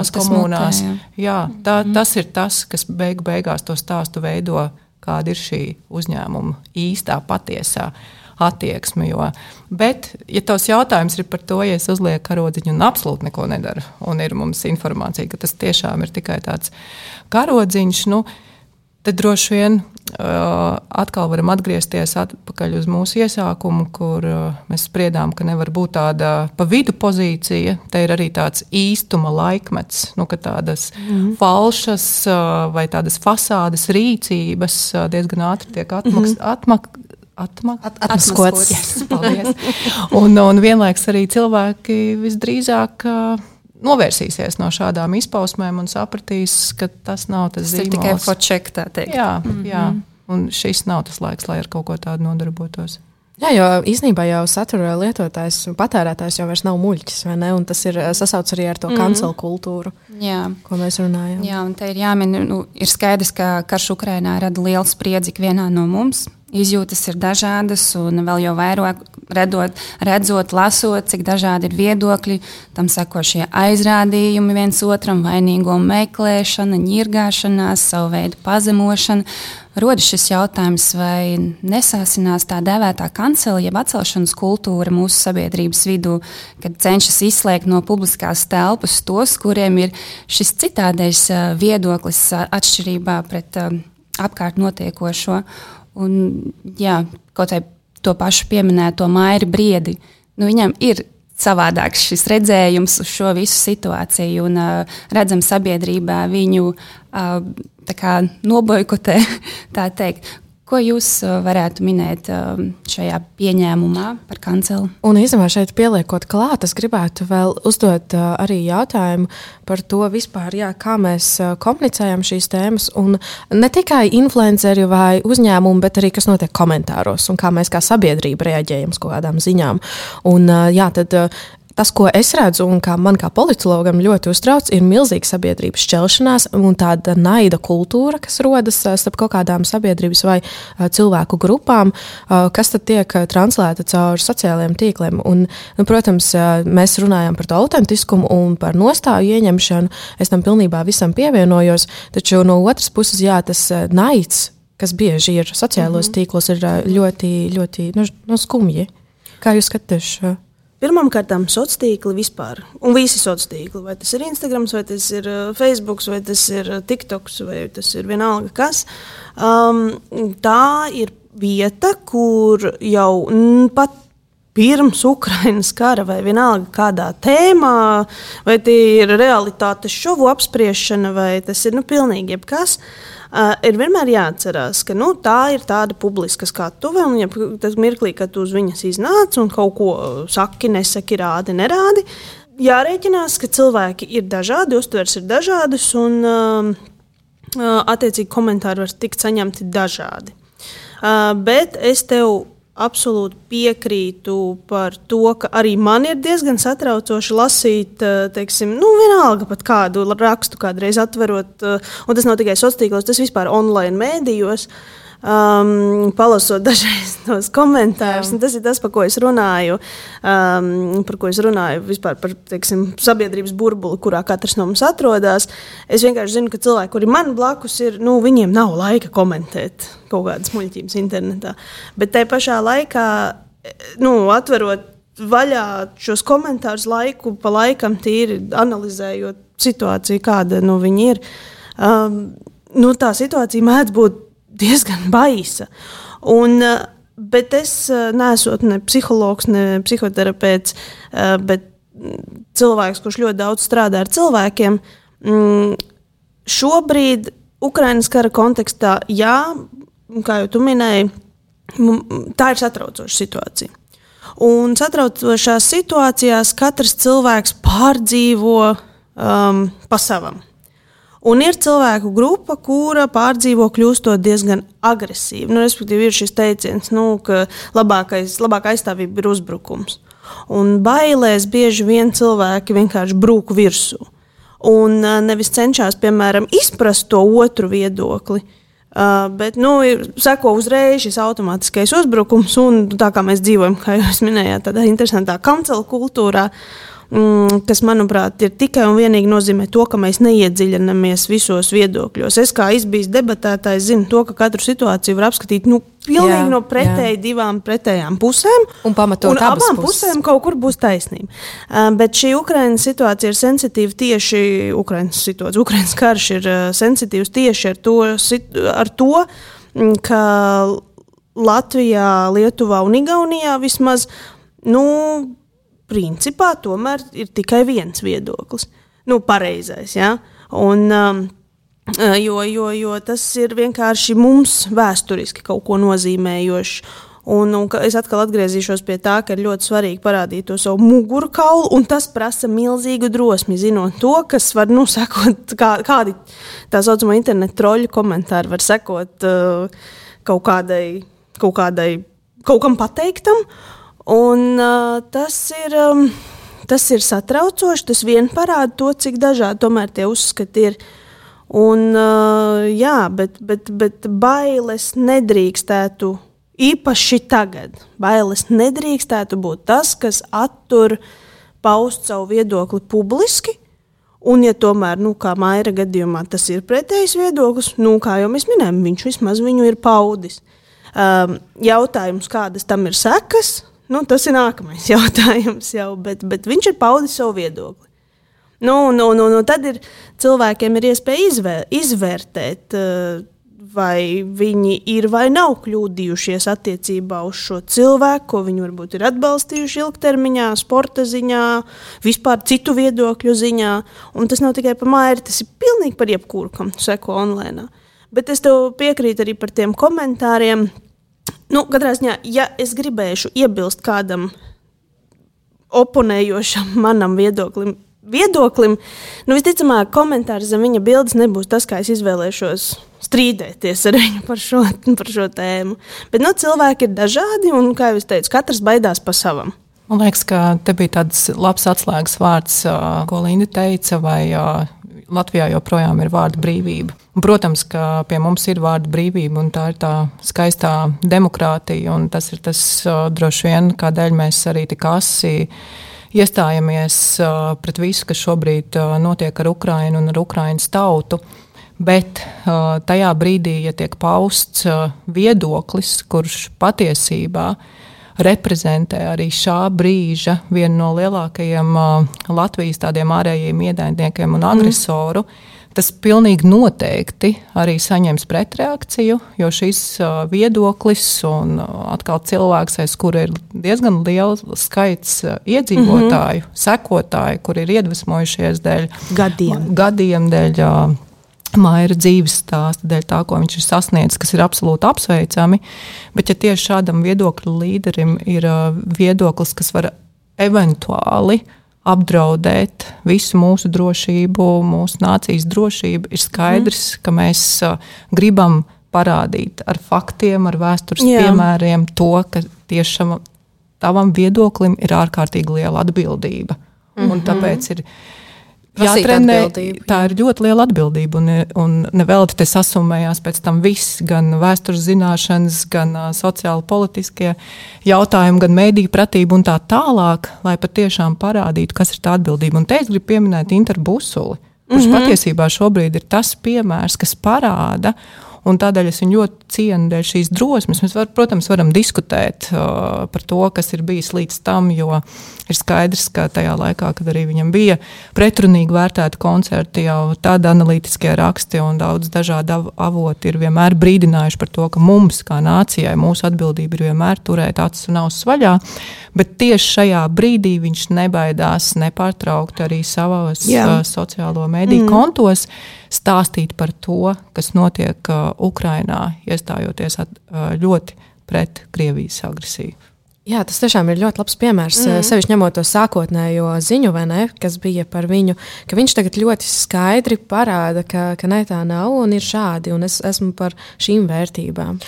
Jā, tā, mm. Tas ir tas, kas beigu beigās to stāstu veido, kāda ir šī uzņēmuma īstā, patiesā. Attieksme, jo, bet, ja tavs jautājums ir par to, ja es uzlieku karodziņu un absolūti neko nedaru, un ir mums informācija, ka tas tiešām ir tikai tāds karodziņš, nu, uh, Tad droši vien atkal varam atgriezties atpakaļ uz mūsu iesākumu, kur mēs spriedām, ka nevar būt tāda pa vidu pozīcija. Te ir arī tāds īstuma laikmets, nu, ka tādas mm falšas vai tādas fasādes rīcības diezgan ātri tiek atmaks, mm atmak, atmak, At, atmaskots. Yes, un, un vienlaiks arī cilvēki visdrīzāk. Uh, novērsīsies no šādām izpausmēm un sapratīs, ka tas nav tas, tas zīmols. tikai foček, tā teikt. Jā, mm -hmm. jā, un šis nav tas laiks, lai ar kaut ko tādu nodarbotos. Jā, jo īsnībā jau satura lietotājs un patērētājs jau nav muļķis. Tas ir sasaucts arī ar to kancelu mm. kultūru, jā. ko mēs runājam. Jā, un te ir jāmin, nu, ir skaidrs, ka karš Ukrainā rada lielu spriedzi ikvienā no mums. Izjūtas ir dažādas, un vēl jau vairāk redot, redzot, lasot, cik dažādi ir viedokļi. Tam sako šie aizrādījumi viens otram, vainīgo meklēšana, ņirgāšanās, savu veidu pazemošana. Rodas šis jautājums, vai nesāsinās tā dēvētā kancela, jeb atcelšanas kultūra mūsu sabiedrības vidū, kad cenšas izslēgt no publiskās telpas tos, kuriem ir šis citādais viedoklis atšķirībā pret apkārt notiekošo. Un, jā, kaut vai to pašu pieminēto mairi briedi, nu, viņam ir savādāks šis redzējums uz šo visu situāciju, un uh, redzam, sabiedrībā viņu uh, kā, noboikotē, tā teikt. Ko jūs uh, varētu minēt um, šajā pieņēmumā par kancelu? Un īstenībā šeit pieliekot klāt, es gribētu vēl uzdot uh, arī jautājumu par to vispār, jā, kā mēs komunicējam šīs tēmas. Un ne tikai influenceri vai uzņēmumi, bet arī kas notiek komentāros un kā mēs kā sabiedrība reaģējam uz kaut kādām ziņām. Un, jā, tad tas, ko es redzu, un kā man kā politologam ļoti uztrauc, ir milzīga sabiedrības šķelšanās un tāda naida kultūra, kas rodas starp kaut kādām sabiedrības vai cilvēku grupām, kas tad tiek translēta caur sociālajiem tīkliem. Un, nu, protams, mēs runājam par to autentiskumu un par nostāju ieņemšanu. Es tam pilnībā visam pievienojos, taču no otras puses, jā, tas naids, kas bieži ir sociālos mm -hmm. tīklos, ir ļoti, ļoti nu, nu, skumji. Kā jūs skatāties? Pirmkārt, sociālā tīkla vispār, un visi sociālā tīkli, vai tas ir Instagram, vai tas ir Facebook, vai tas ir TikTok, vai tas ir vienalga kas. Um, tā ir vieta, kur jau pat pirms Ukraiņas kara vai vienalga kādā tēmā, vai tie ir realitātes šovu apspriešana, vai tas ir nu, pilnīgi jebkas. Uh, ir vienmēr jāatcerās, ka nu, tā ir tāda publiska skatuve, un ja tas mirklī, kad tu uz viņas iznāc un kaut ko saki, nesaki, rādi, nerādi, jārēķinās, ka cilvēki ir dažādi, uztvers ir dažādas, un uh, attiecīgi komentāri var tikt saņemti dažādi. Uh, bet es tev absolūti piekrītu par to, ka arī man ir diezgan satraucoši lasīt, eh, teiksim, nu, vienalga pat kādu rakstu, kādreiz atverot, eh, un tas nav tikai sociālos tīklos, tas vispār online mēdījos. Uh, um, palasot dažreiz tos komentārus. Tas ir tas, par ko es runāju. Um, par ko es runāju vispār par teiksim, sabiedrības burbuli, kurā katrs no mums atrodas. Es vienkārši zinu, ka cilvēki, kuri man blakus ir, nu, viņiem nav laika komentēt kaut kādas muļķības internetā. Bet tajā pašā laikā, nu, atverot vaļā šos komentārus laiku pa laikam, tīri analizējot situāciju, kāda nu, viņi ir. Um, nu, tā situācija mēdz būt diezgan baisa. Un, eh, bet es eh, neesmu ne psihologs, ne psihoterapeits, eh, bet cilvēks, kurš ļoti daudz strādā ar cilvēkiem. Mm, šobrīd, Ukraiņas kara kontekstā, jā, kā jau tu minēji, tā ir satraucoša situācija. Un satraucošās situācijās katrs cilvēks pārdzīvo um, pa savam. Un ir cilvēku grupa, kura pārdzīvo kļūstot diezgan agresīva. Nu, respektīvi, ir šis teiciens, nu, ka labākais, labākā aizstāvība ir uzbrukums. Un bailēs bieži vien cilvēki vienkārši brūk virsū. Un nevis cenšas, piemēram, izprast to otru viedokli, Uh, bet nu, seko uzreiz šis automātiskais uzbrukums, un tā kā mēs dzīvojam, kā jūs minējāt, tādā interesantā kancela kultūrā, uh, kas, manuprāt, ir tikai un vienīgi nozīmē to, ka mēs neiedziļināmies visos viedokļos. Es kā izbijis debatētājs zinu to, ka katru situāciju var apskatīt nu, pilnīgi jā, no pretēji jā. divām pretējām pusēm. Un pamatot un abām puses. pusēm kaut kur būs taisnība. Uh, bet šī Ukraiņas situācija ir sensitīva tieši Ukraiņas situācija. Ukraiņas karš ir uh, sensitīvs tieši ar to, ar to ka Latvijā, Lietuvā un Igaunijā vismaz nu, principā tomēr ir tikai viens viedoklis. Nu, pareizais, ja? Un, um, uh, jo, jo, jo tas ir vienkārši mums vēsturiski kaut ko nozīmējošs. Un, un es atkal atgriezīšos pie tā, ka ir ļoti svarīgi parādīt to savu mugurkaulu, un tas prasa milzīgu drosmi, zinot to, kas var, nu, sekot, kā, kādi tā saucamā interneta troļu komentāri var sekot uh, kaut kādai, kaut kādai, kaut kam pateiktam. Uh, Un, uh, tas, ir, um, tas ir satraucoši. Tas vien parāda to, cik dažādi tomēr tie uzskati ir. Un, uh, jā, bet, bet, bet bailes nedrīkstētu, īpaši tagad, bailes nedrīkstētu būt tas, kas attur paust savu viedokli publiski. Un, ja tomēr, nu, kā Maija gadījumā, tas ir pretējs viedoklis, nu, kā jau mēs minējām, viņš vismaz viņu ir paudis. Um, jautājums, kādas tam ir sekas, Nu, tas ir nākamais jautājums, jau, bet, bet viņš ir paudis savu viedokli. Nu, nu, nu, nu, tad ir cilvēkiem ir iespēja izvēr, izvērtēt, eh, vai viņi ir vai nav kļūdījušies attiecībā uz šo cilvēku, ko viņi varbūt ir atbalstījuši ilgtermiņā, sporta ziņā, vispār citu viedokļu ziņā. Un tas nav tikai par māju, tas ir pilnīgi par jebkuru, kam seko online. Bet es tev piekrītu arī par tiem komentāriem Nu, katrā ziņā, ja es gribēšu iebilst kādam oponējošam manam viedoklim, viedoklim nu, visticamāk, komentārs zem viņa bildes nebūs tas, kā es izvēlēšos strīdēties ar viņu par šo, par šo tēmu. Bet nu, cilvēki ir dažādi, un, kā jau es teicu, katrs baidās pa savam. Man liekas, ka te bija tāds labs atslēgas vārds, ko Linda teica, vai Latvijā joprojām ir vārda brīvība. Un, protams, ka pie mums ir vārda brīvība, un tā ir tā skaistā demokrātija. Tas ir tas droši vien, kādēļ mēs arī tik asi iestājamies pret visu, kas šobrīd notiek ar Ukrajinu un ar Ukraiņas tautu. Bet tajā brīdī, ja tiek pausts viedoklis, kurš patiesībā reprezentē arī šā brīža vienu no lielākajiem uh, Latvijas tādiem ārējiem ienaidniekiem un agresoru. Mm tas pilnīgi noteikti arī saņems pretreakciju, jo šis uh, viedoklis un uh, atkal cilvēks, aiz kura ir diezgan liels skaits uh, iedzīvotāju, mm -hmm. sekotāju, kur ir iedvesmojušies dēļ gadiem, gadiem dēļ. Maira dzīves stāsta dēļ tā, ko viņš ir sasniedzis, kas ir absolūti apsveicami. Bet, ja tieši šādam viedokļu līderim ir viedoklis, kas var eventuāli apdraudēt visu mūsu drošību, mūsu nācijas drošību, ir skaidrs, mm. ka mēs gribam parādīt ar faktiem, ar vēstures Jā. piemēriem to, ka tiešām tavam viedoklim ir ārkārtīgi liela atbildība. Mm -hmm. Un tāpēc ir jātrenē. Tā ir ļoti liela atbildība. Un, un nevelti te sasumējās pēc tam viss, gan vēstures zināšanas, gan uh, sociāli politiskie jautājumi, gan mēdīņu pratība un tā tālāk, lai patiešām parādītu, kas ir tā atbildība. Un te es gribu pieminēt Interbusuli, kurš mm -hmm. patiesībā šobrīd ir tas piemērs, kas parāda. Un tādēļ es viņu ļoti cienu dēļ šīs drosmes. Mēs, var, protams, varam diskutēt uh, par to, kas ir bijis līdz tam, jo Ir skaidrs, ka tajā laikā, kad arī viņam bija pretrunīgi vērtēti koncerti, jau tādi analītiskie raksti un daudz dažādu avotu ir vienmēr brīdinājuši par to, ka mums, kā nācijai, mūsu atbildība ir vienmēr turēt acis un ausis vaļā. Bet tieši šajā brīdī viņš nebaidās nepārtraukti arī savos uh, sociālo mediju mm. kontos stāstīt par to, kas notiek uh, Ukrajinā, iestājoties at, uh, ļoti pret Krievijas agresiju. Jā, tas tiešām ir ļoti labs piemērs. Mm. Sevišķi ņemot to sākotnējo ziņu, ne, kas bija par viņu, ka viņš tagad ļoti skaidri parāda, ka, ka ne tā nav un ir šādi, un es esmu par šīm vērtībām.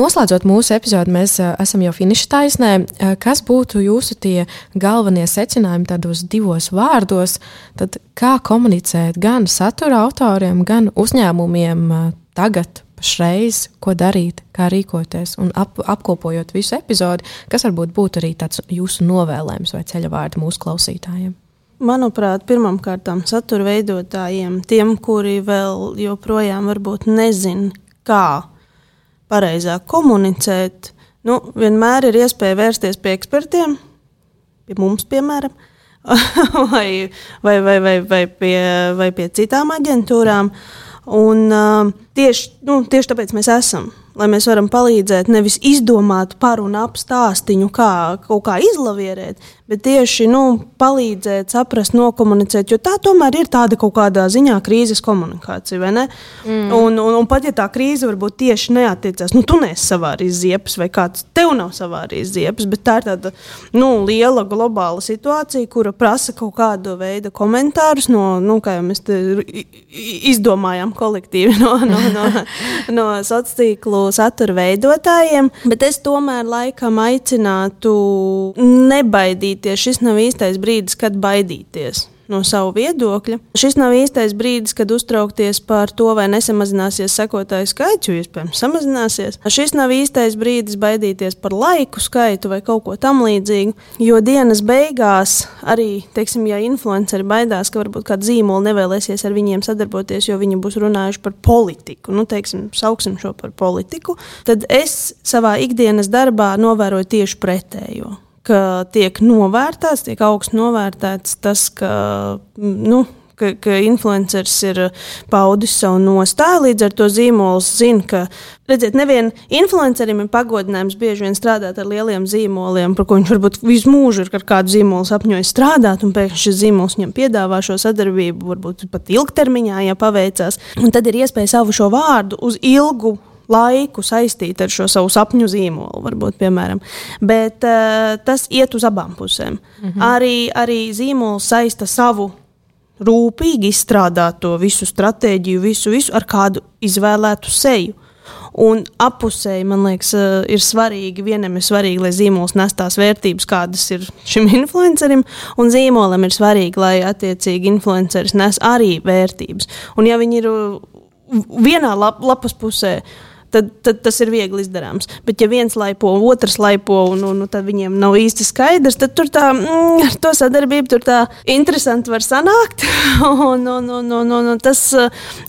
Noslēdzot mūsu epizodi, mēs esam jau finiša taisnē. Kas būtu jūsu tie galvenie secinājumi tādos divos vārdos? Tad kā komunicēt gan satura autoriem, gan uzņēmumiem tagad, pašreiz, ko darīt, kā rīkoties. Un ap, apkopojot visu epizodi, kas varbūt būtu arī tāds jūsu novēlējums vai ceļavārds mūsu klausītājiem. Manuprāt, pirmkārt, satura veidotājiem, tiem, kuri vēl joprojām nezina, kā pareizāk komunicēt, nu, vienmēr ir iespēja vērsties pie ekspertiem, pie mums, piemēram, vai, vai, vai, vai, vai, pie, vai pie citām aģentūrām. Un, uh, tieši, nu, tieši tāpēc mēs esam lai mēs varam palīdzēt nevis izdomāt par un ap stāstīņu, kā kaut kā izlavierēt, bet tieši nu, palīdzēt, saprast, nokomunicēt. Jo tā tomēr ir tāda kaut kādā ziņā krīzes komunikācija. Mm. Un, un, un pat ja tā krīze varbūt tieši neatiecās, nu, tu neesi savārījis ziepes, vai kāds tev nav savārījis ziepes, bet tā ir tāda nu, liela globāla situācija, kura prasa kaut kādu veidu komentārus no, nu, kā jau mēs izdomājām kolektīvi no, no, no, no sociālā tīklu satura veidotājiem, bet es tomēr laikam aicinātu nebaidīties. Šis nav īstais brīdis, kad baidīties no savu viedokļa. Šis nav īstais brīdis, kad uztraukties par to, vai nesamazināsies sekotāju skaits, jo iespējams samazināsies. Šis nav īstais brīdis baidīties par laiku skaitu vai kaut ko tamlīdzīgu, jo dienas beigās arī, teiksim, ja influenceri baidās, ka varbūt kāda zīmola nevēlēsies ar viņiem sadarboties, jo viņi būs runājuši par politiku, nu, teiksim, sauksim šo par politiku, tad es savā ikdienas darbā novēroju tieši pretējo ka tiek novērtēts, tiek augsts novērtēts tas, ka. Nu, Ka, ka influenceris ir paudis savu nostāju, līdz ar to zīmols zina, ka, redziet, nevienam influencerim ir pagodinājums bieži vien strādāt ar lieliem zīmoliem, par ko viņš varbūt visu mūžu ir ar kādu zīmolu sapņojis strādāt, un pēkšņi šis zīmols viņam piedāvā šo sadarbību, varbūt pat ilgtermiņā, ja paveicās. Un tad ir iespēja savu šo vārdu uz ilgu laiku saistīt ar šo savu sapņu zīmolu, varbūt, piemēram. Bet uh, tas iet uz abām pusēm. Mm -hmm. arī, arī zīmols saista savu rūpīgi izstrādāto visu stratēģiju, visu, visu ar kādu izvēlētu seju. Un apusēji, man liekas, eh, ir svarīgi, vienam ir svarīgi, lai zīmols nes tās vērtības, kādas ir šim influencerim, un zīmolam ir svarīgi, lai attiecīgi influenceris nes arī vērtības. Un ja viņi ir vienā lap, lapas pusē, tad, tad tas ir viegli izdarāms. Bet, ja viens laipo, otrs laipo, un, un, un tad viņiem nav īsti skaidrs, tad tur tā mm, ar to sadarbību tur tā interesanti var sanākt. un, un, un, un, un, un tas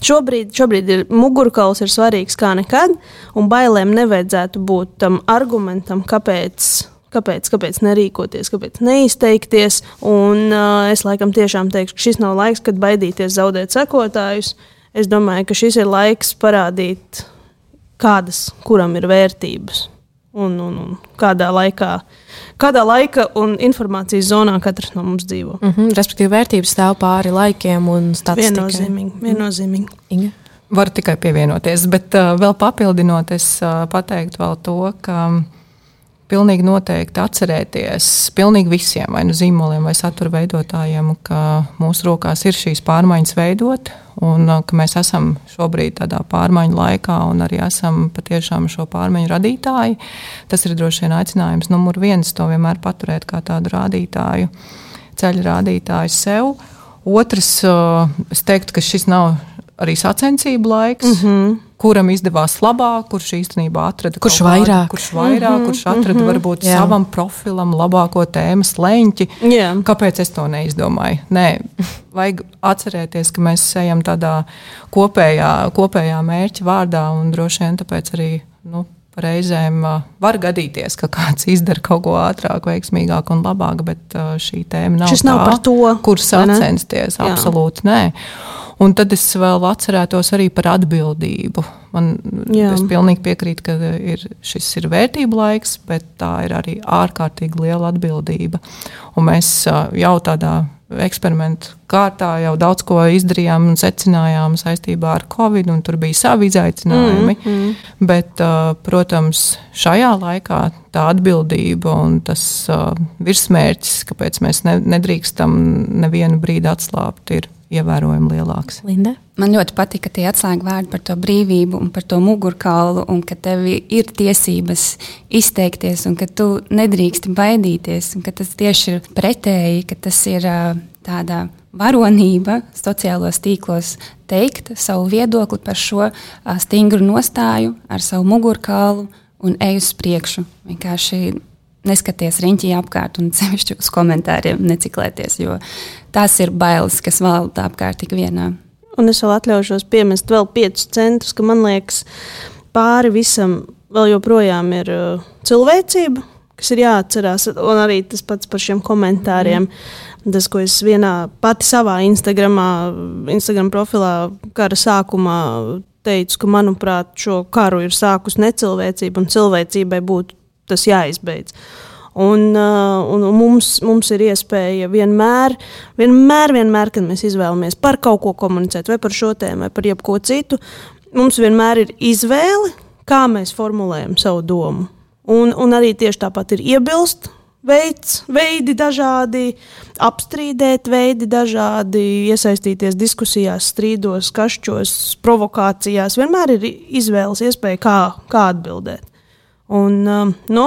šobrīd, šobrīd ir mugurkauls ir svarīgs kā nekad, un bailēm nevajadzētu būt tam argumentam, kāpēc Kāpēc, kāpēc nerīkoties, kāpēc neizteikties? Un, uh, es laikam tiešām teikšu, ka šis nav laiks, kad baidīties zaudēt sekotājus. Es domāju, ka šis ir laiks parādīt, kādas kuram ir vērtības un, un, un kādā laikā. Kādā laika un informācijas zonā katrs no mums dzīvo? Mm -hmm, respektīvi, vērtības stāv pāri laikiem un statistikai. Viennozīmīgi. viennozīmīgi. Inga? Varu tikai pievienoties, bet uh, vēl papildinot, es uh, pateiktu vēl to, ka um, pilnīgi noteikti atcerēties pilnīgi visiem, vai nu zīmoliem, vai satura veidotājiem, ka mūsu rokās ir šīs pārmaiņas veidot, un uh, ka mēs esam šobrīd tādā pārmaiņu laikā un arī esam patiešām šo pārmaiņu radītāji. Tas ir droši vien aicinājums numur viens to vienmēr paturēt kā tādu rādītāju, ceļu rādītāju sev. Otrs, uh, es teiktu, ka šis nav arī sacensību laiks. Mm -hmm kuram izdevās labāk, kurš īstenībā atrada kurš vairāk, kurš, vairāk, mm -hmm, kurš atrada mm -hmm, varbūt jā. savam profilam labāko tēmas leņķi. Jā. Kāpēc es to neizdomāju? Nē, vajag atcerēties, ka mēs ejam tādā kopējā, kopējā mērķa vārdā un droši vien tāpēc arī. Nu, Reizēm var gadīties, ka kāds izdara kaut ko ātrāk, veiksmīgāk un labāk, bet šī tēma nav, Šis tā, nav par to, kur sacensties. Absolūti nē. Un tad es vēl atcerētos arī par atbildību. Man, Jā. es pilnīgi piekrītu, ka ir, šis ir vērtību laiks, bet tā ir arī ārkārtīgi liela atbildība. Un mēs jau tādā eksperimentu kārtā jau daudz ko izdarījām un secinājām saistībā ar Covid, un tur bija savi izaicinājumi. Mm, mm. Bet, protams, šajā laikā tā atbildība un tas virsmērķis, kāpēc mēs nedrīkstam nevienu brīdi atslābt, ir ievērojami lielāks. Linda? Man ļoti patika tie atslēgvārdi par to brīvību un par to mugurkaulu, un ka tev ir tiesības izteikties, un ka tu nedrīksti baidīties, un ka tas tieši ir pretēji, ka tas ir tāda varonība sociālos tīklos teikt savu viedokli par šo stingru nostāju ar savu mugurkaulu un eju uz priekšu. Vienkārši neskaties riņķī apkārt un sevišķi uz komentāriem neciklēties, jo tās ir bailes, kas valda apkārt tik vienā. Un es vēl atļaušos piemest vēl piecus centus, ka man liekas, pāri visam vēl joprojām ir uh, cilvēcība, kas ir jāatcerās. Un arī tas pats par šiem komentāriem. Mm. Tas, ko es vienā pati savā Instagramā, Instagram profilā kara sākumā teicu, ka manuprāt šo karu ir sākus necilvēcība un cilvēcībai būtu tas jāizbeidz. Un, uh, un mums, mums ir iespēja vienmēr, vienmēr, vienmēr, kad mēs izvēlamies par kaut ko komunicēt, vai par šo tēmu, vai par jebko citu, mums vienmēr ir izvēle, kā mēs formulējam savu domu. Un, un arī tieši tāpat ir iebilst, veids, veidi dažādi, apstrīdēt veidi dažādi, iesaistīties diskusijās, strīdos, kašķos, provokācijās. Vienmēr ir izvēles iespēja, kā, kā atbildēt. Un, um, nu,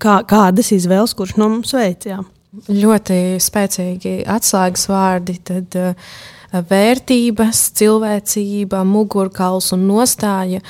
kā, kādas izvēles, kurš no mums veicām? Ļoti spēcīgi atslēgas vārdi. Tad, uh, vērtības, cilvēcība, mugurkauls un nostāja,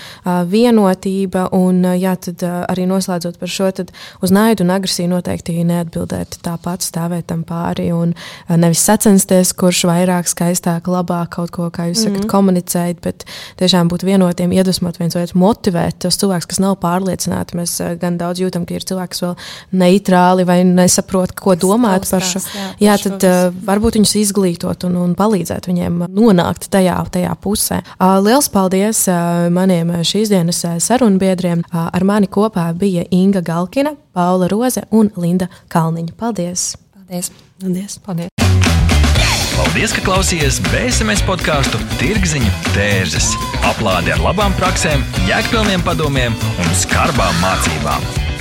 vienotība. Un, jā, tad arī noslēdzot par šo, tad uz naidu un agresiju noteikti neatbildēt tāpat, stāvēt tam pāri un nevis sacensties, kurš vairāk, skaistāk, labāk kaut ko, kā jūs sakat, mm -hmm. komunicēt, bet tiešām būt vienotiem, iedvesmot viens otru, motivēt tos cilvēkus, kas nav pārliecināti. Mēs gan daudz jūtam, ka ir cilvēki, kas vēl neitrāli vai nesaprot, ko domāt par šo. Jā, tad varbūt viņus izglītot un, un palīdzēt viņiem nonākt tajā, tajā pusē. Liels paldies maniem šīs dienas sarunbiedriem. Ar mani kopā bija Inga Galkina, Paula Roze un Linda Kalniņa. Paldies! Paldies! Paldies. Paldies. Paldies, ka klausījāties BSMS podkāstu Tirziņu tērzes. Aplādi ar labām praktiskām, jēgpilniem padomiem un skarbām mācībām.